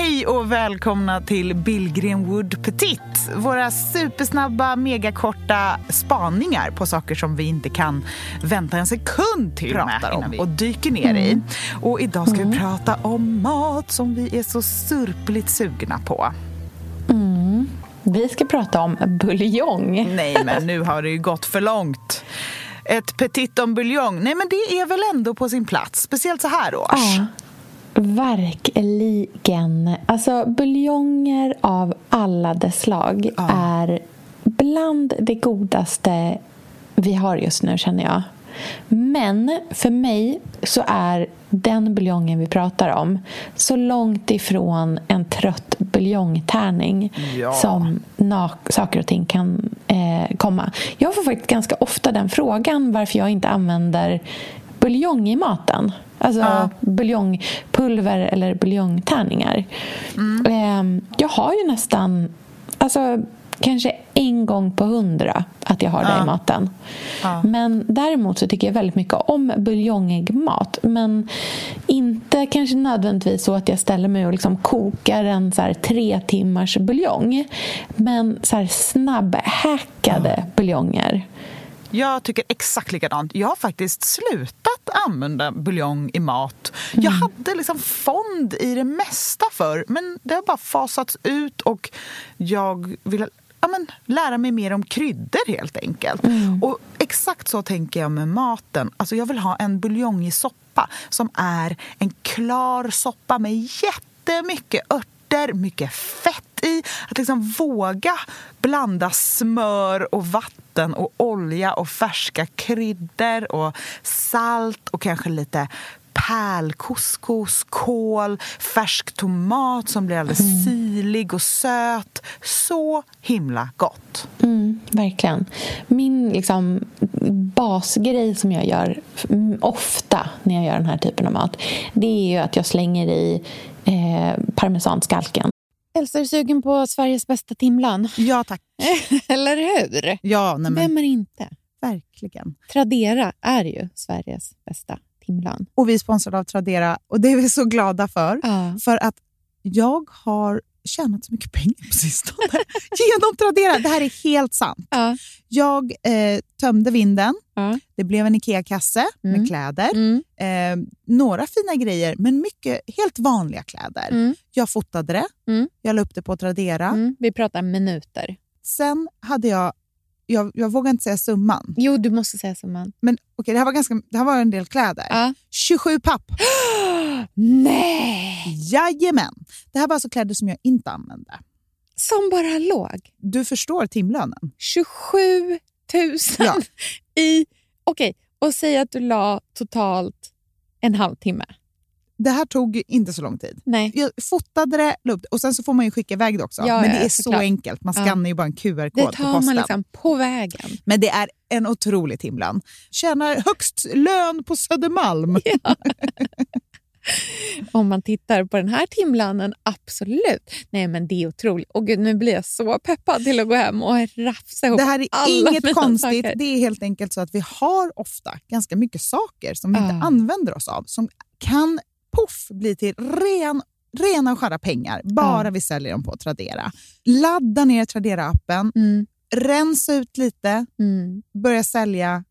Hej och välkomna till Billgren Wood Petit. Våra supersnabba, megakorta spaningar på saker som vi inte kan vänta en sekund till Pratar om vi... och dyker ner mm. i. Och idag ska mm. vi prata om mat som vi är så surpligt sugna på. Mm. Vi ska prata om buljong. Nej, men nu har det ju gått för långt. Ett petit om buljong, nej men det är väl ändå på sin plats, speciellt så här års. Ja. Verkligen. Alltså, buljonger av alla dess slag ja. är bland det godaste vi har just nu, känner jag. Men för mig så är den buljongen vi pratar om så långt ifrån en trött buljongtärning ja. som saker och ting kan eh, komma. Jag får faktiskt ganska ofta den frågan varför jag inte använder buljong i maten. Alltså ja. buljongpulver eller buljongtärningar. Mm. Eh, jag har ju nästan... Alltså, kanske en gång på hundra att jag har det i maten. Ja. Men däremot så tycker jag väldigt mycket om buljongig mat. Men inte kanske nödvändigtvis så att jag ställer mig och liksom kokar en så tre timmars buljong. Men så här snabbhäckade ja. buljonger. Jag tycker exakt likadant. Jag har faktiskt slutat använda buljong i mat. Mm. Jag hade liksom fond i det mesta för men det har bara fasats ut och jag vill ja, men, lära mig mer om kryddor helt enkelt. Mm. Och exakt så tänker jag med maten. Alltså jag vill ha en buljongig soppa som är en klar soppa med jättemycket örter, mycket fett i. Att liksom våga blanda smör och vatten och olja och färska kryddor och salt och kanske lite pärlcouscous, kål, färsk tomat som blir alldeles mm. syrlig och söt. Så himla gott. Mm, verkligen. Min liksom, basgrej som jag gör ofta när jag gör den här typen av mat det är ju att jag slänger i eh, parmesanskalken. Elsa, är du sugen på Sveriges bästa timlan? Ja, tack. Eller hur? Ja, nej, men... Vem är inte? Verkligen. Tradera är ju Sveriges bästa timlan. Och vi är sponsrade av Tradera och det är vi så glada för. Ja. För att jag har tjänat så mycket pengar på sistone genom Tradera. Det här är helt sant. Ja. Jag eh, tömde vinden. Ja. Det blev en IKEA-kasse mm. med kläder. Mm. Eh, några fina grejer, men mycket helt vanliga kläder. Mm. Jag fotade det. Mm. Jag la upp det på Tradera. Mm. Vi pratar minuter. Sen hade jag jag, jag vågar inte säga summan. Jo, du måste säga summan. Men okay, det, här var ganska, det här var en del kläder. Ja. 27 papp. Nej! Jajamän. Det här var alltså kläder som jag inte använde. Som bara låg? Du förstår timlönen. 27 000 ja. i... Okej, okay. och säg att du la totalt en halvtimme det här tog inte så lång tid. Nej. Jag fotade det, upp, och sen så får man ju skicka iväg det också. Ja, men det är så enkelt. Man skannar ja. ju bara en QR-kod på posten. Det tar man liksom på vägen. Men det är en otrolig timlön. Tjänar högst lön på Södermalm. Ja. Om man tittar på den här timlönen, absolut. Nej, men det är otroligt. Och gud, nu blir jag så peppad till att gå hem och rafsa ihop Det här är inget konstigt. Saker. Det är helt enkelt så att vi har ofta ganska mycket saker som vi inte använder oss av, som kan poff blir till ren, rena och skära pengar bara mm. vi säljer dem på Tradera. Ladda ner Tradera-appen, mm. rensa ut lite, mm. börja sälja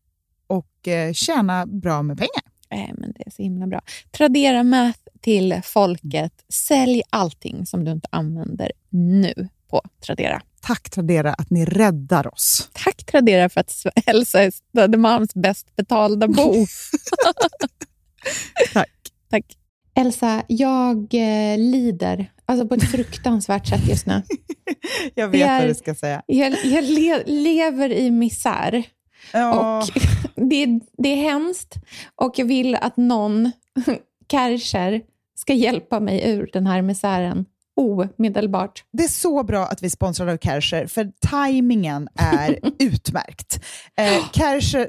och eh, tjäna bra med pengar. Äh, men det är så himla bra. Tradera Math till folket. Sälj allting som du inte använder nu på Tradera. Tack Tradera att ni räddar oss. Tack Tradera för att Elsa är Södermalms bäst betalda bo. Tack. Tack. Elsa, jag eh, lider alltså på ett fruktansvärt sätt just nu. jag vet är, vad du ska säga. Jag, jag le, lever i misär. Ja. Och det, det är hemskt och jag vill att någon, Kärcher, ska hjälpa mig ur den här misären omedelbart. Det är så bra att vi sponsrar av Kärcher, för tajmingen är utmärkt. Eh, Kärcher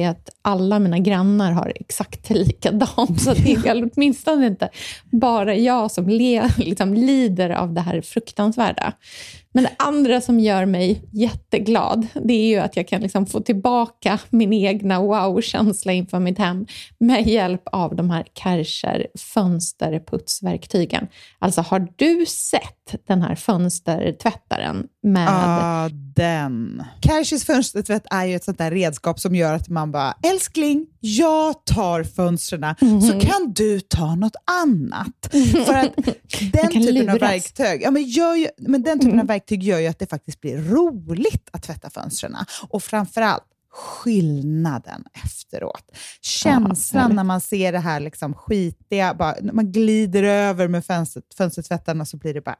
är att alla mina grannar har exakt likadant. Så det är åtminstone inte bara jag som le, liksom, lider av det här fruktansvärda. Men det andra som gör mig jätteglad, det är ju att jag kan liksom få tillbaka min egna wow-känsla inför mitt hem med hjälp av de här Kärcher fönsterputsverktygen. Alltså, har du sett den här fönstertvättaren med... Ja, den. Kärchers fönstertvätt är ju ett sånt där redskap som gör att man bara, älskling, jag tar fönstren, mm. så kan du ta något annat. För att den typen luras. av verktyg, ja, men, gör ju, men den typen mm. av verktyg gör ju att det faktiskt blir roligt att tvätta fönstren. Och framförallt, skillnaden efteråt. Känslan ja, när man ser det här liksom skitiga, bara, när man glider över med fönster, fönstertvättarna så blir det bara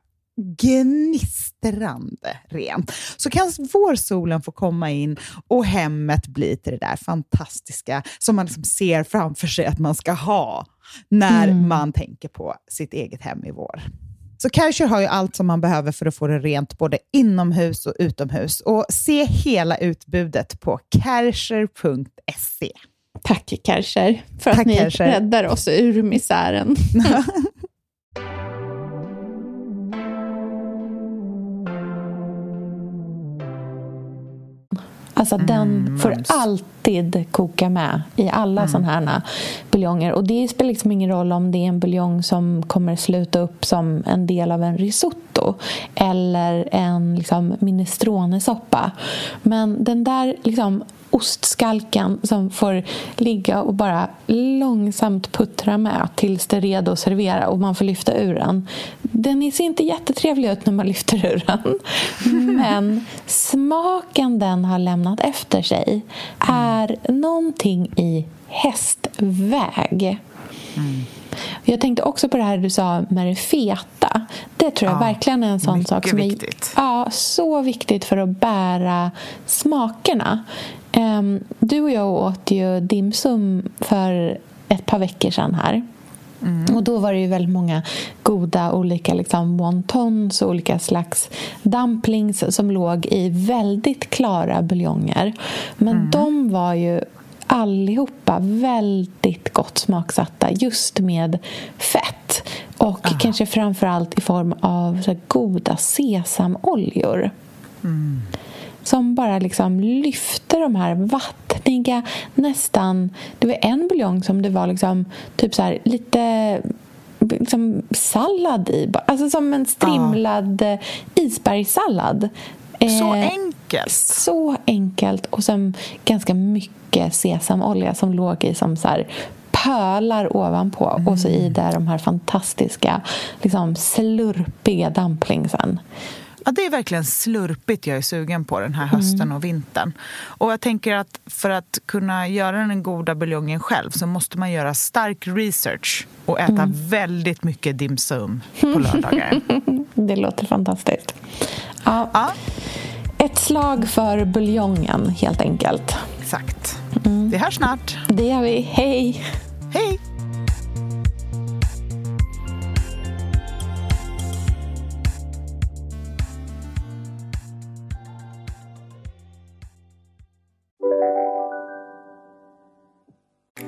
gnistrande rent. Så kan vårsolen få komma in och hemmet bli till det där fantastiska som man liksom ser framför sig att man ska ha när mm. man tänker på sitt eget hem i vår. Så Kärcher har ju allt som man behöver för att få det rent både inomhus och utomhus. Och se hela utbudet på kärcher.se. Tack Kärcher för Tack, att ni Kärcher. räddar oss ur misären. Alltså mm, den får mums. alltid koka med i alla mm. sådana här buljonger. Och det spelar liksom ingen roll om det är en buljong som kommer sluta upp som en del av en risotto eller en liksom, minestronesoppa. Men den där liksom, ostskalken som får ligga och bara långsamt puttra med tills det är redo att servera och man får lyfta ur den. Den ser inte jättetrevlig ut när man lyfter ur den. Men smaken den har lämnat efter sig är någonting i hästväg. Mm. Jag tänkte också på det här du sa med det feta. Det tror jag ja, verkligen är en sån sak som är ja, så viktigt för att bära smakerna. Um, du och jag åt ju dimsum för ett par veckor sedan här. Mm. Och Då var det ju väldigt många goda olika liksom, wontons och olika slags dumplings som låg i väldigt klara buljonger. Men mm. de var ju allihopa väldigt gott smaksatta just med fett. Och Aha. kanske framför allt i form av så goda sesamoljor. Mm som bara liksom lyfte de här vattniga, nästan... Det var en buljong som det var liksom typ så här, lite liksom sallad i. Alltså som en strimlad ja. isbergssallad. Så eh, enkelt! Så enkelt. Och sen ganska mycket sesamolja som låg i som så här pölar ovanpå. Mm. Och så i där de här fantastiska liksom slurpiga dumplingsen. Ja, det är verkligen slurpigt jag är sugen på den här hösten mm. och vintern. Och jag tänker att för att kunna göra den goda buljongen själv så måste man göra stark research och äta mm. väldigt mycket dim sum på lördagar. det låter fantastiskt. Ja. ja. Ett slag för buljongen, helt enkelt. Exakt. Mm. Vi hörs snart. Det gör vi. Hej! Hej!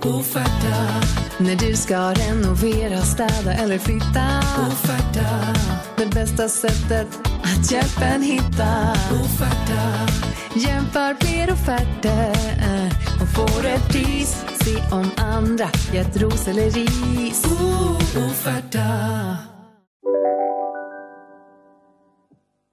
Offerta. När du ska renovera, städa eller flytta. Offerta. Det bästa sättet att hjälpa en hitta. Offerta. Jämför fler offerter och får ett pris. Se om andra gett ros eller ris. Oh, oh.